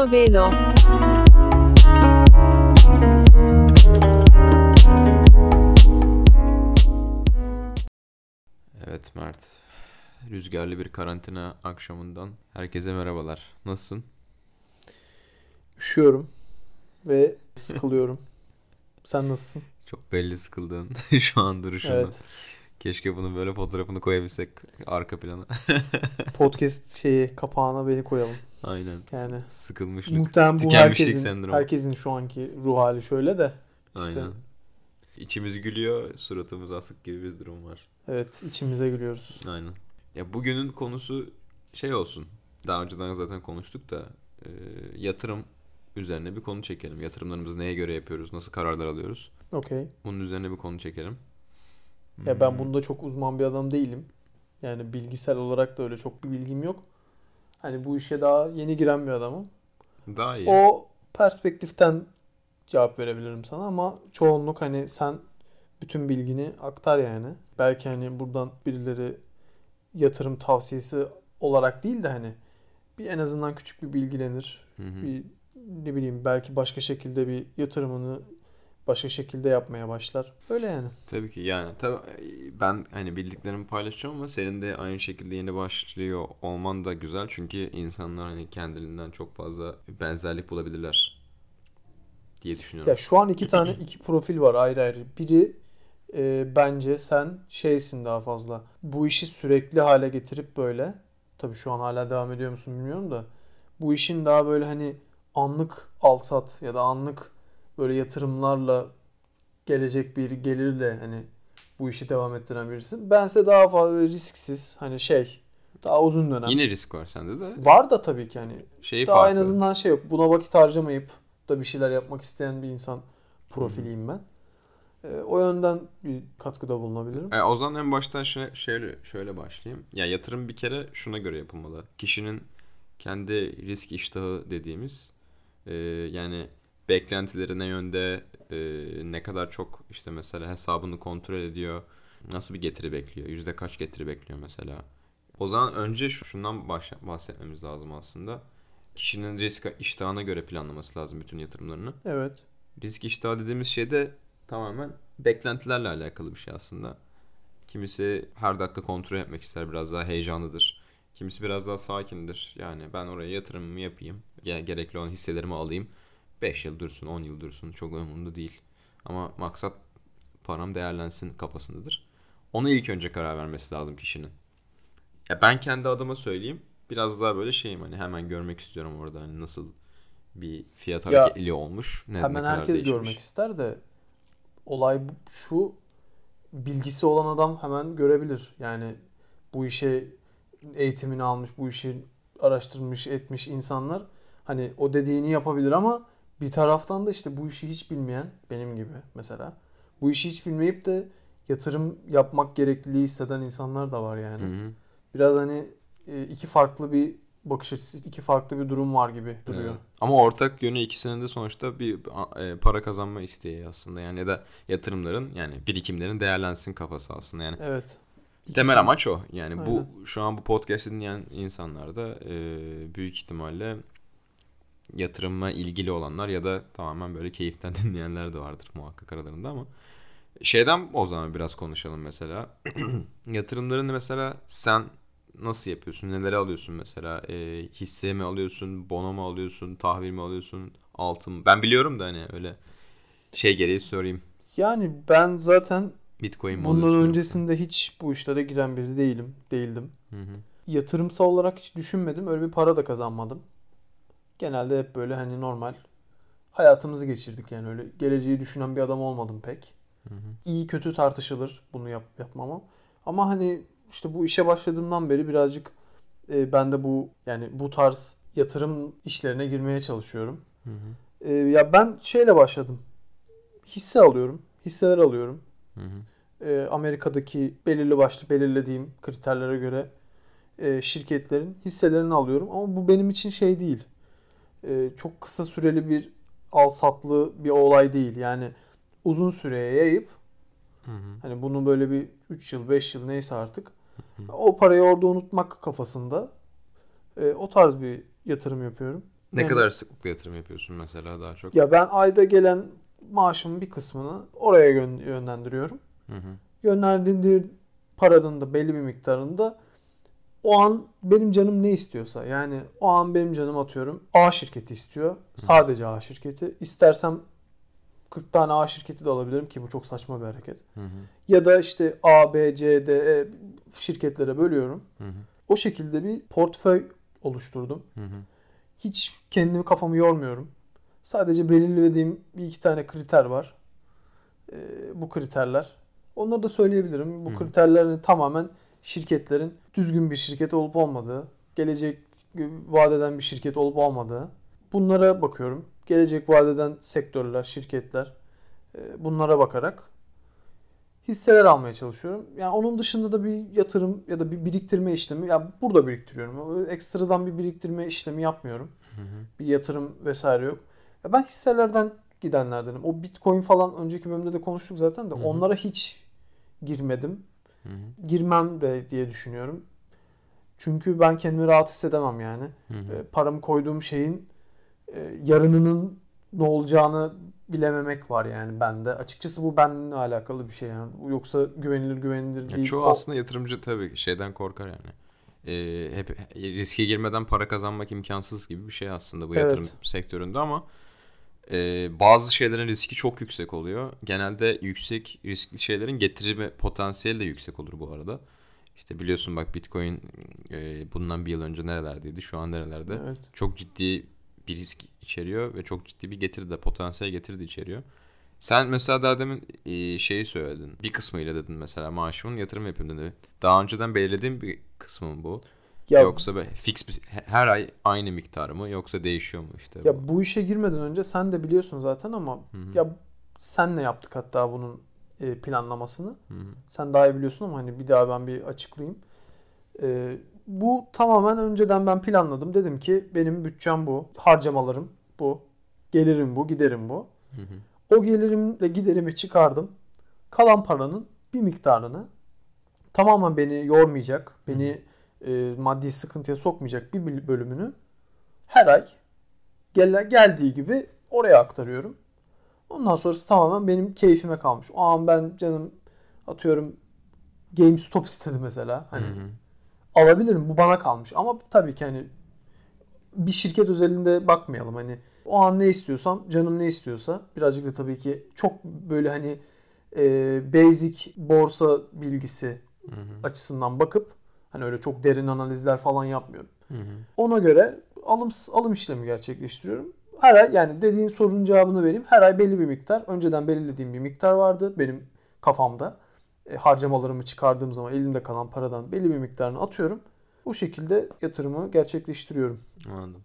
Al Portobello Evet Mert. Rüzgarlı bir karantina akşamından herkese merhabalar. Nasılsın? Üşüyorum ve sıkılıyorum. Sen nasılsın? Çok belli sıkıldığın şu an duruşundan. Evet. Keşke bunun böyle fotoğrafını koyabilsek arka plana. Podcast şeyi kapağına beni koyalım. Aynen. Yani Sıkılmışlık. Muhtemelen bu herkesin, sendromu. herkesin şu anki ruh hali şöyle de. işte Aynen. İçimiz gülüyor, suratımız asık gibi bir durum var. evet içimize gülüyoruz. Aynen. Ya bugünün konusu şey olsun. Daha önceden zaten konuştuk da e, yatırım üzerine bir konu çekelim. Yatırımlarımızı neye göre yapıyoruz, nasıl kararlar alıyoruz? Okey. Bunun üzerine bir konu çekelim. Ya Hmm. ben bunda çok uzman bir adam değilim. Yani bilgisel olarak da öyle çok bir bilgim yok. Hani bu işe daha yeni giren bir adamım. Daha iyi. O perspektiften cevap verebilirim sana ama çoğunluk hani sen bütün bilgini aktar yani. Belki hani buradan birileri yatırım tavsiyesi olarak değil de hani bir en azından küçük bir bilgilenir. Hı hı. Bir ne bileyim belki başka şekilde bir yatırımını başka şekilde yapmaya başlar. Öyle yani. Tabii ki yani tabii ben hani bildiklerimi paylaşacağım ama senin de aynı şekilde yeni başlıyor olman da güzel çünkü insanlar hani kendiliğinden çok fazla benzerlik bulabilirler diye düşünüyorum. Ya şu an iki tane iki profil var ayrı ayrı. Biri e, bence sen şeysin daha fazla. Bu işi sürekli hale getirip böyle tabii şu an hala devam ediyor musun bilmiyorum da bu işin daha böyle hani anlık alsat ya da anlık böyle yatırımlarla gelecek bir gelirle hani bu işi devam ettiren birisi. Bense daha fazla risksiz hani şey daha uzun dönem. Yine risk var sende de. Var da tabii ki hani Şeyi daha farklı. en azından şey yok. Buna vakit harcamayıp da bir şeyler yapmak isteyen bir insan profiliyim ben. Ee, o yönden bir katkıda bulunabilirim. E, o zaman en baştan şöyle, şöyle, şöyle başlayayım. Ya yatırım bir kere şuna göre yapılmalı. Kişinin kendi risk iştahı dediğimiz e, yani beklentileri ne yönde e, ne kadar çok işte mesela hesabını kontrol ediyor. Nasıl bir getiri bekliyor? Yüzde kaç getiri bekliyor mesela? O zaman önce şu- şundan bahsetmemiz lazım aslında. Kişinin risk iştahına göre planlaması lazım bütün yatırımlarını. Evet. Risk iştahı dediğimiz şey de tamamen beklentilerle alakalı bir şey aslında. Kimisi her dakika kontrol etmek ister, biraz daha heyecanlıdır. Kimisi biraz daha sakindir. Yani ben oraya yatırımımı yapayım, ge- gerekli olan hisselerimi alayım. 5 yıl dursun, 10 yıl dursun çok umurumda değil. Ama maksat param değerlensin kafasındadır. Ona ilk önce karar vermesi lazım kişinin. Ya ben kendi adıma söyleyeyim. Biraz daha böyle şeyim hani hemen görmek istiyorum orada hani nasıl bir fiyat Ya, hareketli olmuş. Ne, Hemen herkes değişmiş. görmek ister de olay şu bilgisi olan adam hemen görebilir. Yani bu işe eğitimini almış, bu işi araştırmış, etmiş insanlar hani o dediğini yapabilir ama bir taraftan da işte bu işi hiç bilmeyen benim gibi mesela bu işi hiç bilmeyip de yatırım yapmak gerekliliği hisseden insanlar da var yani. Hı hı. Biraz hani e, iki farklı bir bakış açısı, iki farklı bir durum var gibi duruyor. Evet. Ama ortak yönü ikisinin de sonuçta bir e, para kazanma isteği aslında yani ya da yatırımların yani birikimlerin değerlensin kafası aslında yani. Evet. Temel İkisi- amaç o. Yani bu Aynen. şu an bu podcast'i dinleyen insanlar da e, büyük ihtimalle yatırıma ilgili olanlar ya da tamamen böyle keyiften dinleyenler de vardır muhakkak aralarında ama şeyden o zaman biraz konuşalım mesela. Yatırımlarını mesela sen nasıl yapıyorsun? Neleri alıyorsun mesela? E, hisse mi alıyorsun? Bono mu alıyorsun? Tahvil mi alıyorsun? Altın mı? Ben biliyorum da hani öyle şey gereği sorayım. Yani ben zaten Bitcoin bundan yoksa? öncesinde hiç bu işlere giren biri değilim, değildim. Hı hı. Yatırımsal olarak hiç düşünmedim. Öyle bir para da kazanmadım. Genelde hep böyle hani normal hayatımızı geçirdik yani öyle geleceği düşünen bir adam olmadım pek. Hı hı. İyi kötü tartışılır bunu yap yapmamam. Ama hani işte bu işe başladığımdan beri birazcık e, ben de bu yani bu tarz yatırım işlerine girmeye çalışıyorum. Hı hı. E, ya ben şeyle başladım. Hisse alıyorum. Hisseler alıyorum. Hı hı. e, Amerika'daki belirli başlı belirlediğim kriterlere göre e, şirketlerin hisselerini alıyorum. Ama bu benim için şey değil. E, çok kısa süreli bir al satlı bir olay değil. Yani uzun süreye yayıp Hı hı. hani bunu böyle bir 3 yıl 5 yıl neyse artık o parayı orada unutmak kafasında e, o tarz bir yatırım yapıyorum. Ne Yani- kadar sıklıkla yatırım yapıyorsun mesela daha çok? Ya ben ayda gelen maaşımın bir kısmını oraya yön- yönlendiriyorum. Hı hı. Yönlendirdiği paranın da belli bir miktarında o an benim canım ne istiyorsa yani o an benim canım atıyorum A şirketi istiyor. Sadece A şirketi. İstersem 40 tane A şirketi de alabilirim ki bu çok saçma bir hareket. Hı hı. Ya da işte A, B, C, D, E şirketlere bölüyorum. Hı hı. O şekilde bir portföy oluşturdum. Hı hı. Hiç kendimi kafamı yormuyorum. Sadece belirlediğim bir iki tane kriter var. Ee, bu kriterler. Onları da söyleyebilirim. Bu Hı. kriterlerin tamamen şirketlerin düzgün bir şirket olup olmadığı, gelecek vadeden bir şirket olup olmadığı. Bunlara bakıyorum. Gelecek vadeden sektörler, şirketler. e, Bunlara bakarak hisseler almaya çalışıyorum. Yani onun dışında da bir yatırım ya da bir biriktirme işlemi ya burada biriktiriyorum. Ekstradan bir biriktirme işlemi yapmıyorum. Hı hı. Bir yatırım vesaire yok. Ya ben hisselerden gidenlerdenim. O Bitcoin falan önceki bölümde de konuştuk zaten de Hı hı. onlara hiç girmedim. Hı hı. Girmem de diye düşünüyorum. Çünkü ben kendimi rahat hissedemem yani. Hı hı. E, paramı koyduğum şeyin e, yarınının ne olacağını bilememek var yani bende. Açıkçası bu benimle alakalı bir şey yani. Yoksa güvenilir güvenilir Ya değil. çoğu O- aslında yatırımcı tabii şeyden korkar yani. Ee, hep riske girmeden para kazanmak imkansız gibi bir şey aslında bu Evet. yatırım sektöründe ama e, bazı şeylerin riski çok yüksek oluyor. Genelde yüksek riskli şeylerin getirme potansiyeli de yüksek olur bu arada. İşte biliyorsun bak Bitcoin e, bundan bir yıl önce nerelerdeydi, şu an nerelerde. Evet. Çok ciddi bir risk içeriyor ve çok ciddi bir getiri de potansiyel getiri de içeriyor. Sen mesela daha demin e, şeyi söyledin. Bir kısmıyla dedin mesela maaşımın yatırım yapıyorum dedin. Daha önceden belirlediğin bir kısmı mı bu? Ya, Yoksa be, fix bir, her ay aynı miktar mı yoksa değişiyor mu işte? bu? ya bu işe girmeden önce sen de biliyorsun zaten ama Hı hı. ya senle yaptık hatta bunun e, planlamasını. Hı hı. Sen daha iyi biliyorsun ama hani bir daha ben bir açıklayayım. Ee, bu tamamen önceden ben planladım. Dedim ki benim bütçem bu. Harcamalarım bu. Gelirim bu, giderim bu. Hı hı. O gelirimle giderimi çıkardım. Kalan paranın bir miktarını tamamen beni yormayacak, beni e, maddi sıkıntıya sokmayacak bir bölümünü her ay gel geldiği gibi oraya aktarıyorum. Ondan sonrası tamamen benim keyfime kalmış. O an ben canım atıyorum GameStop istedi mesela. Hani Hı hı. alabilirim bu bana kalmış. Ama tabii ki hani bir şirket özelinde bakmayalım. Hani o an ne istiyorsam, canım ne istiyorsa birazcık da tabii ki çok böyle hani e, basic borsa bilgisi Hı hı. açısından bakıp hani öyle çok derin analizler falan yapmıyorum. Hı hı. Ona göre alım alım işlemi gerçekleştiriyorum. Her ay yani dediğin sorunun cevabını vereyim. Her ay belli bir miktar. Önceden belirlediğim bir miktar vardı benim kafamda. E, harcamalarımı çıkardığım zaman elimde kalan paradan belli bir miktarını atıyorum. Bu şekilde yatırımı gerçekleştiriyorum. Anladım.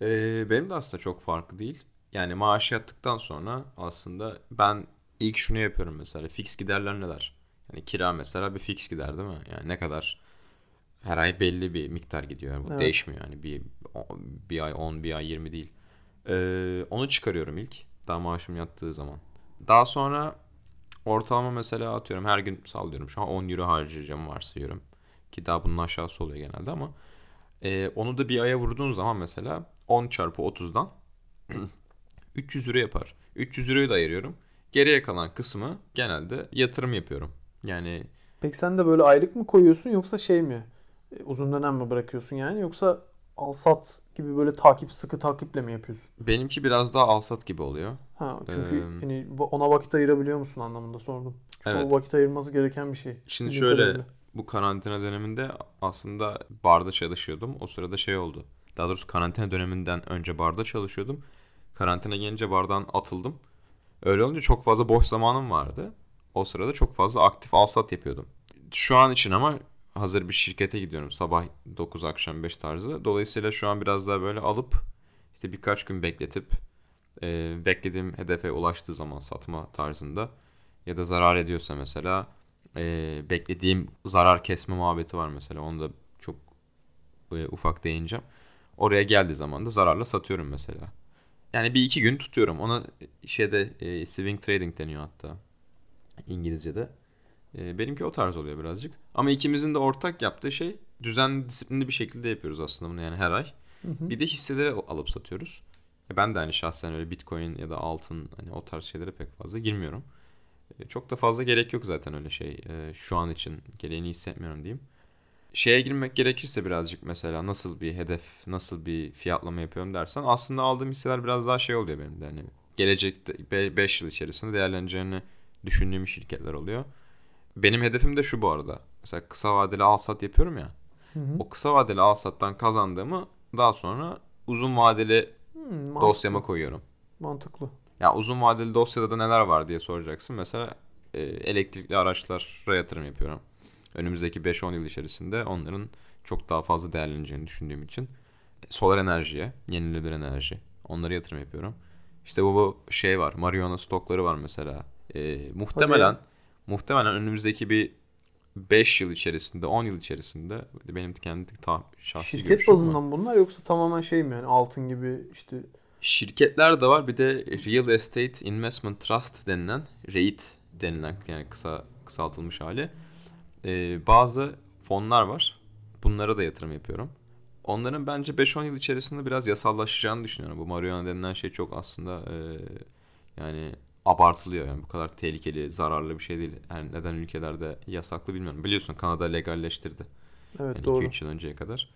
Ee, benim de aslında çok farklı değil. Yani maaş yattıktan sonra aslında ben ilk şunu yapıyorum mesela. Fix giderler neler? Yani kira mesela bir fix gider değil mi? Yani ne kadar her ay belli bir miktar gidiyor. Bu Evet. değişmiyor yani. Bir, bir ay 10, bir ay 20 değil. Ee, onu çıkarıyorum ilk. Daha maaşım yattığı zaman. Daha sonra ortalama mesela atıyorum her gün sallıyorum. Şu an 10 euro harcayacağım varsayıyorum. Ki daha bunun aşağısı oluyor genelde ama ee, onu da bir aya vurduğun zaman mesela 10 çarpı 30'dan 300 euro yapar. 300 euroyu da ayırıyorum. Geriye kalan kısmı genelde yatırım yapıyorum. Yani Peki sen de böyle aylık mı koyuyorsun yoksa şey mi? E, Uzun dönem mi bırakıyorsun yani yoksa al sat gibi böyle takip sıkı takiple mi yapıyorsun? benimki biraz daha alsat gibi oluyor. Ha çünkü Eee, hani ona vakit ayırabiliyor musun anlamında sordum. Çünkü Evet. o vakit ayırması gereken bir şey. Şimdi Bildiğim şöyle kadarıyla. bu karantina döneminde aslında barda çalışıyordum. O sırada şey oldu. Daha doğrusu karantina döneminden önce barda çalışıyordum. Karantina gelince bardan atıldım. Öyle olunca çok fazla boş zamanım vardı. O sırada çok fazla aktif alsat yapıyordum. Şu an için ama hazır bir şirkete gidiyorum sabah 9 akşam 5 tarzı. Dolayısıyla şu an biraz daha böyle alıp işte birkaç gün bekletip e, beklediğim hedefe ulaştığı zaman satma tarzında ya da zarar ediyorsa mesela e, beklediğim zarar kesme muhabbeti var mesela. Onu da çok e, ufak değineceğim. Oraya geldiği zaman da zararla satıyorum mesela. Yani bir iki gün tutuyorum. Ona şeyde e, swing trading deniyor hatta İngilizce'de. E, benimki o tarz oluyor birazcık. Ama ikimizin de ortak yaptığı şey düzenli, disiplinli bir şekilde yapıyoruz aslında bunu yani her ay. Hı hı. Bir de hisseleri alıp satıyoruz. E, Ben de hani şahsen öyle bitcoin ya da altın hani o tarz şeylere pek fazla girmiyorum. E, Çok da fazla gerek yok zaten öyle şey. E, Şu an için gereğini hissetmiyorum diyeyim. Şeye girmek gerekirse birazcık mesela nasıl bir hedef, nasıl bir fiyatlama yapıyorum dersen aslında aldığım hisseler biraz daha şey oluyor benim de hani gelecekte 5 yıl içerisinde değerleneceğini düşündüğüm şirketler oluyor. Benim hedefim de şu bu arada. Mesela kısa vadeli al sat yapıyorum ya. Hı hı. O kısa vadeli al sattan kazandığımı daha sonra uzun vadeli Hmm, mantıklı. dosyama koyuyorum. Mantıklı. Ya uzun vadeli dosyada da neler var diye soracaksın. Mesela e, elektrikli araçlara yatırım yapıyorum. Önümüzdeki 5-10 yıl içerisinde onların çok daha fazla değerleneceğini düşündüğüm için. Solar enerjiye, yenilenebilir enerji. Onlara yatırım yapıyorum. İşte bu, bu şey var. Marihuana stokları var mesela. E, muhtemelen muhtemelen önümüzdeki bir 5 yıl içerisinde, 10 yıl içerisinde benim kendi ta, şahsi Şirket bazından bunlar yoksa tamamen şey mi yani altın gibi işte Şirketler de var. Bir de Real Estate Investment Trust denilen REIT denilen yani kısa kısaltılmış hali. Ee, bazı fonlar var. Bunlara da yatırım yapıyorum. Onların bence 5-10 yıl içerisinde biraz yasallaşacağını düşünüyorum. Bu marihuana denilen şey çok aslında e, yani abartılıyor. Yani bu kadar tehlikeli, zararlı bir şey değil. Yani neden ülkelerde yasaklı bilmiyorum. Biliyorsun Kanada legalleştirdi. evet Yani doğru. 2-3 yıl önceye kadar.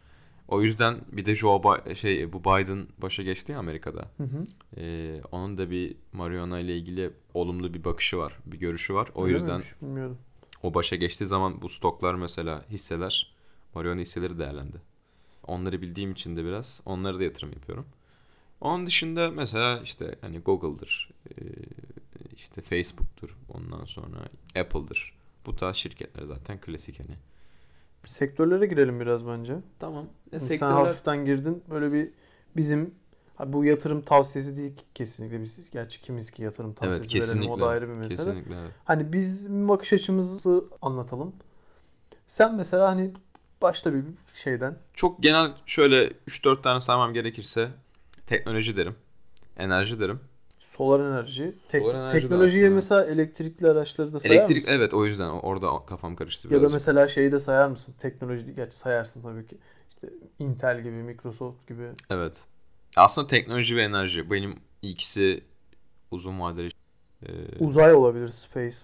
O yüzden bir de Joe Bi- şey bu Biden başa geçti ya Amerika'da. Hı hı. Ee, onun da bir marihuana ile ilgili olumlu bir bakışı var, bir görüşü var. O Öyle yüzden miymiş? bilmiyordum. o başa geçtiği zaman bu stoklar mesela hisseler, marihuana hisseleri değerlendi. Onları bildiğim için de biraz onlara da yatırım yapıyorum. Onun dışında mesela işte hani Google'dır, ee, işte Facebook'tur, ondan sonra Apple'dır. Bu tarz şirketler zaten klasik hani. Sektörlere girelim biraz bence. Tamam. Yani Sen hafiften girdin. Böyle bir bizim bu yatırım tavsiyesi değil kesinlikle biz gerçi kimiz ki yatırım tavsiyesi Evet verelim kesinlikle. o da ayrı bir mesele. Kesinlikle evet. Hani biz bakış açımızı anlatalım. Sen mesela hani başta bir şeyden Çok genel şöyle 3-4 tane saymam gerekirse teknoloji derim. Enerji derim. Solar enerji, tek- Solar enerji teknolojiye mesela elektrikli araçları da sayar Elektrik mısın? evet o yüzden orada kafam karıştı Ya da mesela şeyi de sayar mısın? Teknoloji gerçi sayarsın tabii ki. İşte Intel gibi, Microsoft gibi. Evet. Aslında teknoloji ve enerji benim ikisi uzun vadeli. Ee, Uzay olabilir, space.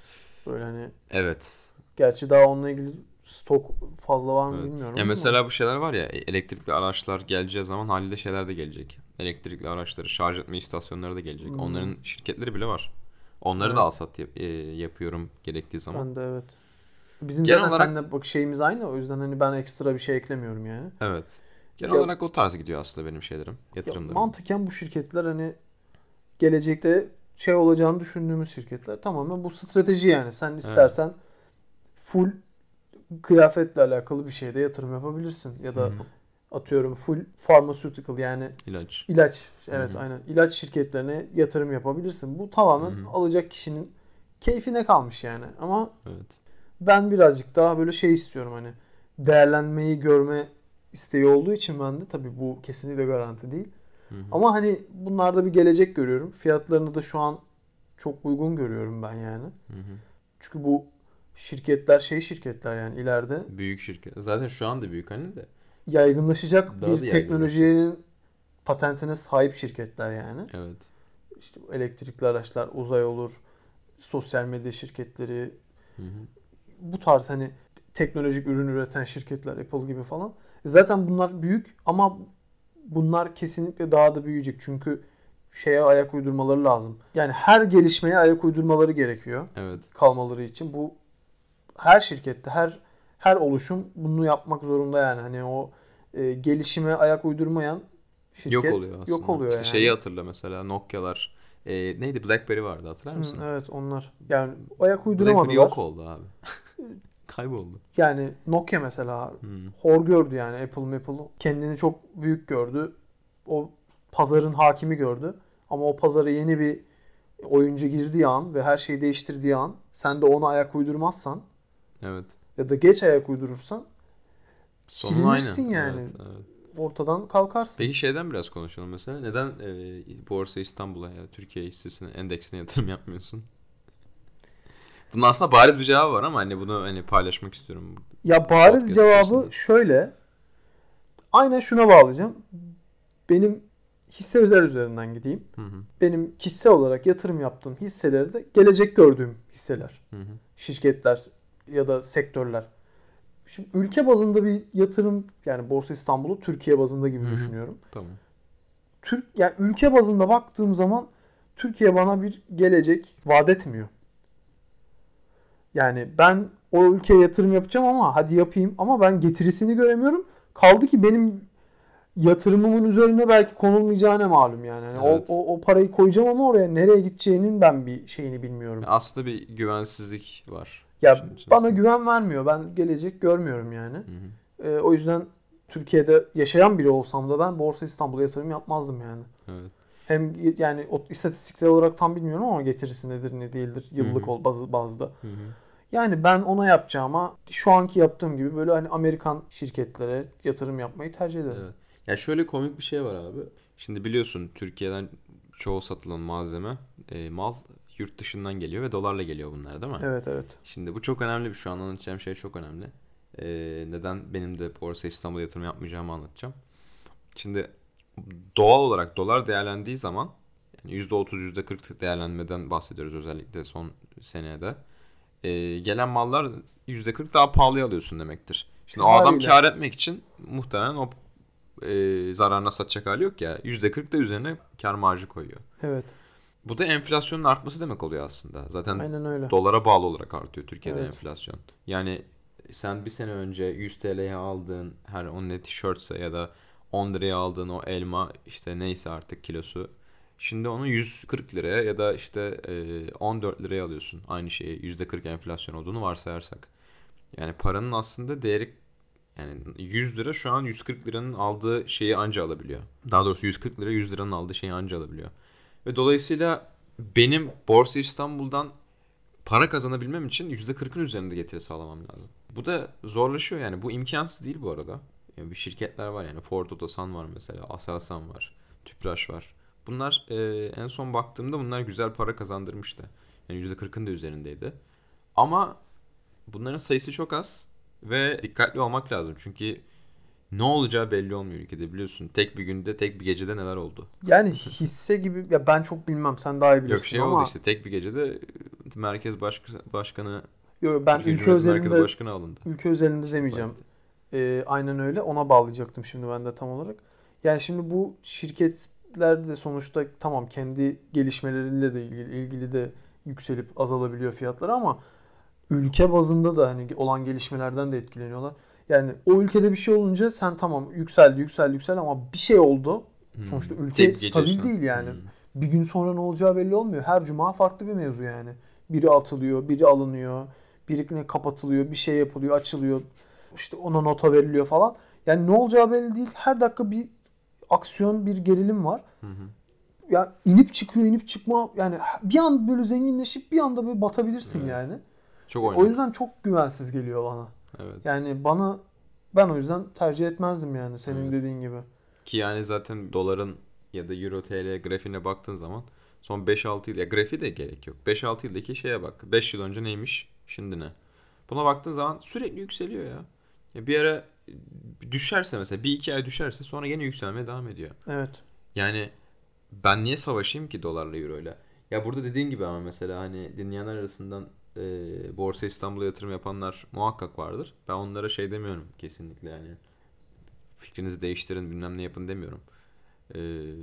Böyle hani evet. gerçi daha onunla ilgili stok fazla var mı Evet. bilmiyorum. Ya mesela bu şeyler var ya elektrikli araçlar geleceği zaman haliyle şeyler de gelecek. Elektrikli araçları şarj etme istasyonları da gelecek. Hmm. Onların şirketleri bile var. Onları Evet. da alsat yap- e, yapıyorum gerektiği zaman. Ben de evet. Bizim Genel zaten olarak- seninle bak şeyimiz aynı o yüzden hani ben ekstra bir şey eklemiyorum yani. Evet. Genel Ya- olarak o tarz gidiyor aslında benim şeylerim, Ya yatırımlarım. mantıken bu şirketler hani gelecekte şey olacağını düşündüğümüz şirketler tamamen bu strateji yani. Sen istersen full kıyafetle alakalı bir şeyde yatırım yapabilirsin ya da hı. Atıyorum full pharmaceutical yani İlaç. ilaç evet Hı hı. aynen ilaç şirketlerine yatırım yapabilirsin. Bu tamamen Hı hı. alacak kişinin keyfine kalmış yani. Ama Evet. ben birazcık daha böyle şey istiyorum hani değerlenmeyi görme isteği olduğu için ben de tabii bu kesinlikle garanti değil. Hı hı. Ama hani bunlarda bir gelecek görüyorum. Fiyatlarını da şu an çok uygun görüyorum ben yani. Hı hı. Çünkü bu şirketler şey şirketler yani ileride Büyük şirket. Zaten şu anda büyük hani de. Yaygınlaşacak Daha da bir teknolojinin patentine sahip şirketler yani. Evet. İşte bu elektrikli araçlar, uzay olur, sosyal medya şirketleri, Hı hı. bu tarz hani teknolojik ürün üreten şirketler Apple gibi falan. E Zaten bunlar büyük ama bunlar kesinlikle daha da büyüyecek. Çünkü şeye ayak uydurmaları lazım. Yani her gelişmeye ayak uydurmaları gerekiyor Evet. kalmaları için. Bu her şirkette, her her oluşum bunu yapmak zorunda yani. Hani o e, gelişime ayak uydurmayan şirket yok oluyor aslında. Yok oluyor İşte yani. şeyi hatırla mesela Nokia'lar. E, neydi? Blackberry vardı hatırlar Hı, mısın? evet onlar. Yani ayak Blackberry uyduramadılar. yok oldu abi. Kayboldu. Yani Nokia mesela Hı. hor gördü yani Apple Apple kendini çok büyük gördü. O pazarın hakimi gördü. Ama o pazara yeni bir oyuncu girdiği an ve her şeyi değiştirdiği an sen de ona ayak uydurmazsan Evet. Ya da geç ayak uydurursan Sonu silinirsin aynı. yani. Evet, evet. Ortadan kalkarsın. Peki şeyden biraz konuşalım mesela. Neden e, Borsa İstanbul'a ya Türkiye hissesine, endeksine yatırım yapmıyorsun? Bunun aslında bariz bir cevabı var ama hani bunu hani paylaşmak istiyorum. Ya bariz Podcast cevabı şöyle. Aynen şuna bağlayacağım. benim hisseler üzerinden gideyim. Hı hı. Benim kişisel olarak yatırım yaptığım hisseleri de gelecek gördüğüm hisseler. Hı hı. Şirketler ya da sektörler. Şimdi ülke bazında bir yatırım yani Borsa İstanbul'u Türkiye bazında gibi Hı hı. düşünüyorum. Tamam. Türk yani ülke bazında baktığım zaman Türkiye bana bir gelecek vaat etmiyor. Yani ben o ülkeye yatırım yapacağım ama hadi yapayım ama ben getirisini göremiyorum. Kaldı ki benim yatırımımın üzerine belki konulmayacağına ne malum yani. Yani Evet. o, o, o parayı koyacağım ama oraya nereye gideceğinin ben bir şeyini bilmiyorum. Aslında bir güvensizlik var. Ya bana güven vermiyor. Ben gelecek görmüyorum yani. Hı hı. Ee, o yüzden Türkiye'de yaşayan biri olsam da ben Borsa İstanbul'a yatırım yapmazdım yani. Evet. Hem yani o istatistiksel olarak tam bilmiyorum ama getirisi nedir ne değildir yıllık ol bazı bazda. Hı hı. Yani ben ona yapacağıma şu anki yaptığım gibi böyle hani Amerikan şirketlere yatırım yapmayı tercih ederim. Evet. Ya şöyle komik bir şey var abi. Şimdi biliyorsun Türkiye'den çoğu satılan malzeme, e, mal yurt dışından geliyor ve dolarla geliyor bunlar değil mi? Evet evet. Şimdi bu çok önemli bir şu an anlatacağım şey çok önemli. E, neden benim de Borsa İstanbul'a yatırım yapmayacağımı anlatacağım. Şimdi doğal olarak dolar değerlendiği zaman yani %30 %40 değerlenmeden bahsediyoruz özellikle son senede. E, gelen mallar %40 daha pahalıya alıyorsun demektir. Şimdi o adam Haliyle. kar etmek için muhtemelen o e, zararına satacak hali yok ya. %40 da üzerine kar marjı koyuyor. Evet. Bu da enflasyonun artması demek oluyor aslında. Zaten Aynen öyle. dolara bağlı olarak artıyor Türkiye'de Evet. enflasyon. Yani sen bir sene önce 100 TL'ye aldığın her o ne tişörtse ya da 10 liraya aldığın o elma işte neyse artık kilosu. Şimdi onu 140 liraya ya da işte e, 14 liraya alıyorsun. Aynı şeyi %40 enflasyon olduğunu varsayarsak. Yani paranın aslında değeri yani 100 lira şu an 140 liranın aldığı şeyi anca alabiliyor. Daha doğrusu 140 lira 100 liranın aldığı şeyi anca alabiliyor. Ve dolayısıyla benim Borsa İstanbul'dan para kazanabilmem için %40'ın üzerinde getiri sağlamam lazım. Bu da zorlaşıyor yani. Bu imkansız değil bu arada. Yani bir şirketler var yani Ford Otosan var mesela, Aselsan var, Tüpraş var. Bunlar e, en son baktığımda bunlar güzel para kazandırmıştı. Yani %40'ın da üzerindeydi. Ama bunların sayısı çok az ve dikkatli olmak lazım. Çünkü ne olacağı belli olmuyor ülkede biliyorsun. Tek bir günde, tek bir gecede neler oldu. Yani hisse gibi ya ben çok bilmem sen daha iyi bilirsin Yok şey ama oldu işte tek bir gecede merkez baş- başkanı Yo, ben ülke özelinde Başkanı alındı. ülke özelinde demeyeceğim. Ee, aynen öyle. Ona bağlayacaktım şimdi ben de tam olarak. Yani şimdi bu şirketler de sonuçta tamam kendi gelişmeleriyle de ilgili, ilgili de yükselip azalabiliyor fiyatları ama ülke bazında da hani olan gelişmelerden de etkileniyorlar. Yani o ülkede bir şey olunca sen tamam yükseldi yükseldi yükseldi ama bir şey oldu. Hmm. Sonuçta ülke gece stabil değil yani. Hmm. Bir gün sonra ne olacağı belli olmuyor. Her cuma farklı bir mevzu yani. Biri atılıyor, biri alınıyor, biri kapatılıyor, bir şey yapılıyor, açılıyor. İşte ona nota veriliyor falan. Yani ne olacağı belli değil. Her dakika bir aksiyon, bir gerilim var. Hı hı. Ya inip çıkıyor, inip çıkma. Yani bir an böyle zenginleşip bir anda böyle batabilirsin Evet. yani. Çok O oynadı. yüzden çok güvensiz geliyor bana. Evet. Yani bana ben o yüzden tercih etmezdim yani senin Evet. dediğin gibi. Ki yani zaten doların ya da euro TL grafiğine baktığın zaman son 5-6 yıl ya grafiğe de gerek yok. 5-6 yıldaki şeye bak. 5 yıl önce neymiş şimdi ne? Buna baktığın zaman sürekli yükseliyor ya. ya bir ara düşerse mesela bir iki ay düşerse sonra yine yükselmeye devam ediyor. Evet. Yani ben niye savaşayım ki dolarla euro ile? Ya burada dediğin gibi ama mesela hani dinleyenler arasından e, Borsa İstanbul'a yatırım yapanlar muhakkak vardır. Ben onlara şey demiyorum kesinlikle yani. Fikrinizi değiştirin bilmem ne yapın demiyorum. E,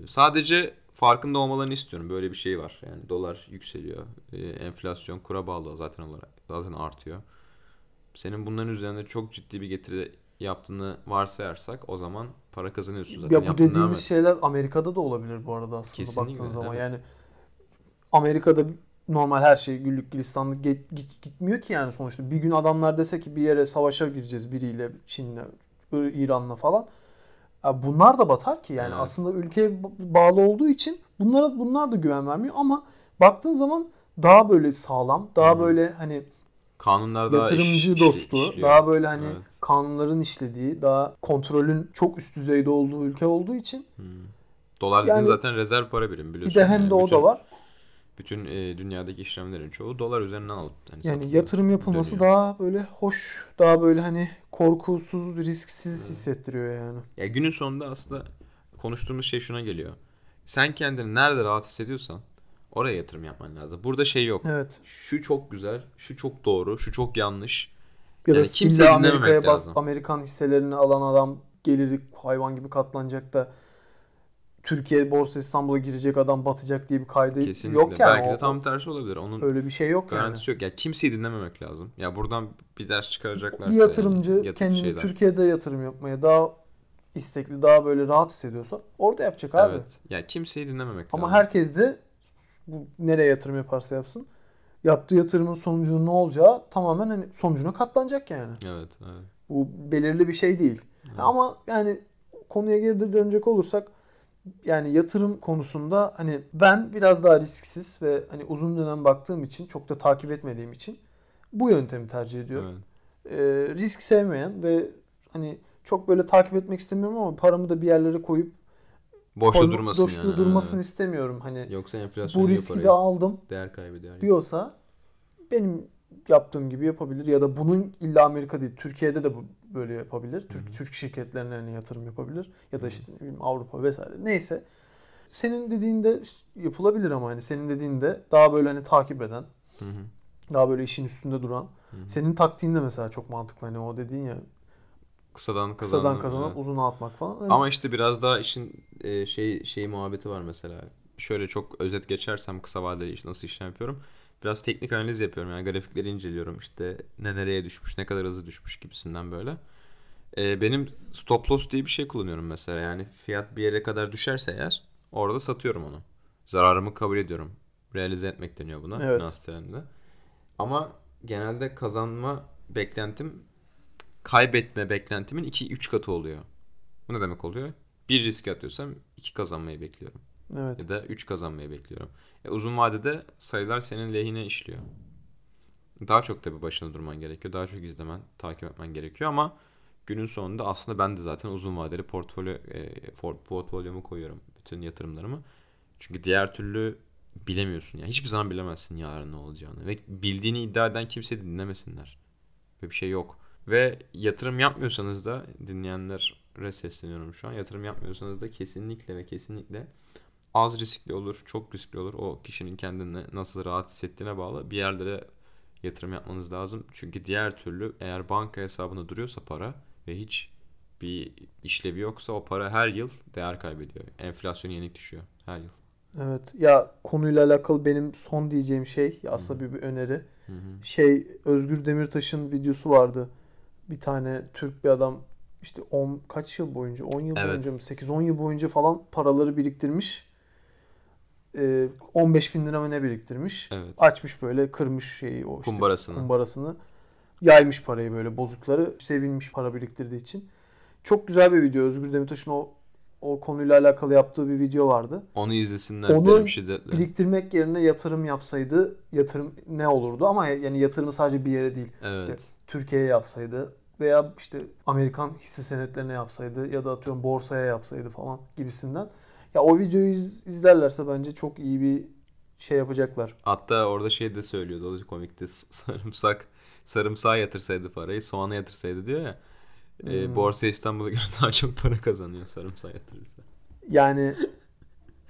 sadece farkında olmalarını istiyorum. Böyle bir şey var. Yani dolar yükseliyor. E, enflasyon kura bağlı zaten olarak zaten artıyor. Senin bunların üzerinde çok ciddi bir getiri yaptığını varsayarsak o zaman para kazanıyorsun zaten. Ya bu Yaptığın dediğimiz şeyler Amerika'da da olabilir bu arada aslında Kesinlikle, baktığın zaman. evet. Yani Amerika'da normal her şey güllük gülistanlık git, git- gitmiyor ki yani sonuçta. Bir gün adamlar dese ki bir yere savaşa gireceğiz biriyle, Çin'le, İran'la falan. Ya bunlar da batar ki yani Evet. aslında ülkeye ba- bağlı olduğu için bunlara bunlar da güven vermiyor ama baktığın zaman daha böyle sağlam, daha hı. böyle hani Kanunlar daha yatırımcı iş- dostu, işliyor. daha böyle hani Evet. kanunların işlediği, daha kontrolün çok üst düzeyde olduğu ülke olduğu için Hmm. Dolar Yani- zaten rezerv para birimi bir biliyorsun. de hem yani. de o bütün, da var. Bütün e, dünyadaki işlemlerin çoğu dolar üzerinden alıp hani Yani yatırım yapılması dönüyor. daha böyle hoş, daha böyle hani korkusuz, risksiz Evet. hissettiriyor yani. Ya günün sonunda aslında konuştuğumuz şey şuna geliyor. Sen kendini nerede rahat hissediyorsan oraya yatırım yapman lazım. Burada şey yok. Evet. Şu çok güzel, şu çok doğru, şu çok yanlış. Ya da Yani kimse Amerika'ya bas, lazım. Amerikan hisselerini alan adam geliri hayvan gibi katlanacak da Türkiye Borsa İstanbul'a girecek adam batacak diye bir kaydı Kesinlikle. yok yani. Belki de tam tersi olabilir. Onun öyle bir şey yok yani. garantisi yok. Yani kimseyi dinlememek lazım. Ya buradan bir ders çıkaracaklarsa Bir yatırımcı yani, yatır- kendini şeyler. Türkiye'de yatırım yapmaya daha istekli, daha böyle rahat hissediyorsa orada yapacak abi. Evet. Ya kimseyi dinlememek Ama lazım. herkes de bu nereye yatırım yaparsa yapsın yaptığı yatırımın sonucunun ne olacağı tamamen hani sonucuna katlanacak yani. Evet, evet. Bu belirli bir şey değil. Evet. Ama yani konuya geri dönecek olursak yani yatırım konusunda hani ben biraz daha risksiz ve hani uzun dönem baktığım için çok da takip etmediğim için bu yöntemi tercih ediyorum. evet. Ee, risk sevmeyen ve hani çok böyle takip etmek istemiyorum ama paramı da bir yerlere koyup Boşta koyma- durmasın boşta yani. durmasını evet. istemiyorum. Hani Yoksa enflasyon bu riski parayı. de aldım Değer kaybediyor. yani. diyorsa benim yaptığım gibi yapabilir ya da bunun illa Amerika değil Türkiye'de de bu böyle yapabilir. Türk Hı hı. Türk şirketlerine hani yatırım yapabilir ya da işte ne bileyim Avrupa vesaire. Neyse. Senin dediğinde yapılabilir ama hani senin dediğinde daha böyle hani takip eden, Hı hı. daha böyle işin üstünde duran. Hı hı. Senin taktiğin de mesela çok mantıklı hani o dediğin ya Kısadan kısadan kazandım, kazanıp evet. uzuna atmak falan. Hani Ama işte biraz daha işin e, şey şey muhabbeti var mesela. Şöyle çok özet geçersem kısa vadeli iş nasıl işlem yapıyorum. Biraz teknik analiz yapıyorum. Yani grafikleri inceliyorum. İşte ne nereye düşmüş, ne kadar hızlı düşmüş gibisinden böyle. E, benim stop loss diye bir şey kullanıyorum mesela. Yani fiyat bir yere kadar düşerse eğer orada satıyorum onu. Zararımı kabul ediyorum. Realize etmek deniyor buna. Evet. finans teriminde. Ama genelde kazanma beklentim kaybetme beklentimin 2-3 katı oluyor. Bu ne demek oluyor? Bir risk atıyorsam 2 kazanmayı bekliyorum. Evet. Ya da 3 kazanmayı bekliyorum. E, uzun vadede sayılar senin lehine işliyor. Daha çok tabii başında durman gerekiyor. Daha çok izlemen, takip etmen gerekiyor ama günün sonunda aslında ben de zaten uzun vadeli portfolyo e, portfolyomu koyuyorum. Bütün yatırımlarımı. Çünkü diğer türlü bilemiyorsun. Yani hiçbir zaman bilemezsin yarın ne olacağını. Ve bildiğini iddia eden kimseyi dinlemesinler. Böyle bir şey yok. Ve yatırım yapmıyorsanız da dinleyenlere sesleniyorum şu an. Yatırım yapmıyorsanız da kesinlikle ve kesinlikle az riskli olur, çok riskli olur. O kişinin kendini nasıl rahat hissettiğine bağlı. Bir yerlere yatırım yapmanız lazım. Çünkü diğer türlü eğer banka hesabında duruyorsa para ve hiç bir işlevi yoksa o para her yıl değer kaybediyor. Enflasyon yenik düşüyor her yıl. Evet. Ya konuyla alakalı benim son diyeceğim şey ya aslında bir, bir öneri. Hı hı. Şey Özgür Demirtaş'ın videosu vardı. Bir tane Türk bir adam işte 10 kaç yıl boyunca 10 yıl Evet. boyunca mı 8-10 yıl boyunca falan paraları biriktirmiş. Ee, 15 bin lira mı ne biriktirmiş. Evet. Açmış böyle kırmış şeyi o işte Kumbarasını. kumbarasını. Yaymış parayı böyle bozukları. Sevinmiş para biriktirdiği için. Çok güzel bir video. Özgür Demirtaş'ın o o konuyla alakalı yaptığı bir video vardı. Onu izlesinler Onu derim şiddetle. Biriktirmek yerine yatırım yapsaydı yatırım ne olurdu ama yani yatırımı sadece bir yere değil. Evet. İşte Türkiye'ye yapsaydı veya işte Amerikan hisse senetlerine yapsaydı ya da atıyorum borsaya yapsaydı falan gibisinden. Ya o videoyu iz- izlerlerse bence çok iyi bir şey yapacaklar. Hatta orada şey de söylüyordu. O. S- Sarımsak sarımsağa yatırsaydı parayı soğana yatırsaydı diyor ya. E, Hmm. Borsa İstanbul'a göre daha çok para kazanıyor sarımsağa yatırırsa. Yani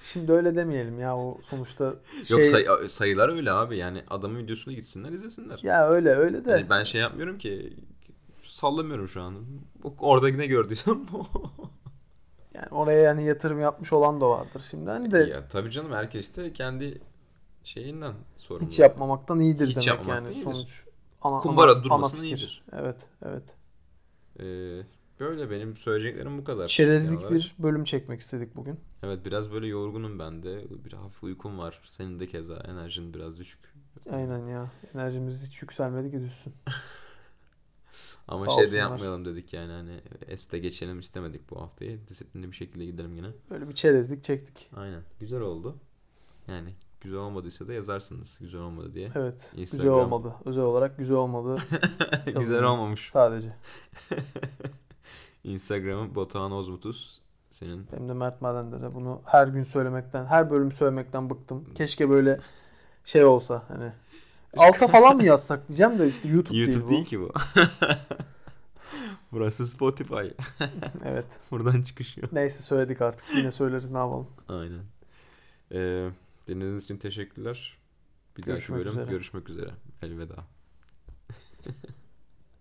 şimdi öyle demeyelim ya o sonuçta şey Yok say- sayılar öyle abi. Yani adamın videosuna gitsinler izlesinler. ya öyle öyle de Yani ben şey yapmıyorum ki sallamıyorum şu an. Orada ne gördüysem yani oraya yani yatırım yapmış olan da vardır şimdi hani de ya tabii canım herkes de kendi şeyinden sorumlu. hiç yapmamaktan iyidir Hiç demek yani iyidir. sonuç. Ana, Kumbara ana- durmasın ana fikir. iyidir. Evet, evet. Ee, böyle benim söyleyeceklerim bu kadar. Çerezlik bir bölüm çekmek istedik bugün. Evet biraz böyle yorgunum ben de. Bir hafif uykum var. Senin de keza enerjin biraz düşük. Aynen ya. Enerjimiz hiç yükselmedi ki düşsün. Ama Sağ şey de yapmayalım dedik yani hani S'te geçelim istemedik bu haftayı. Disiplinli bir şekilde gidelim yine. Böyle bir çerezlik çektik. Aynen. Güzel oldu. Yani güzel olmadıysa da yazarsınız güzel olmadı diye. Evet. Güzel Instagram. olmadı. Özel olarak güzel olmadı. güzel olmamış. Sadece. Instagram'ı Batuhan Ozmutus. Senin Benim de Mert Madenler'e bunu her gün söylemekten, her bölüm söylemekten bıktım. Keşke böyle şey olsa hani. Alta falan mı yazsak diyeceğim de işte YouTube, YouTube değil değil bu. ki bu. Burası Spotify. Evet. Buradan çıkış yok. Neyse söyledik artık. Yine söyleriz ne yapalım. Aynen. Ee, dinlediğiniz için teşekkürler. Bir dahaki Görüşmek bölüm üzere. görüşmek üzere. Elveda.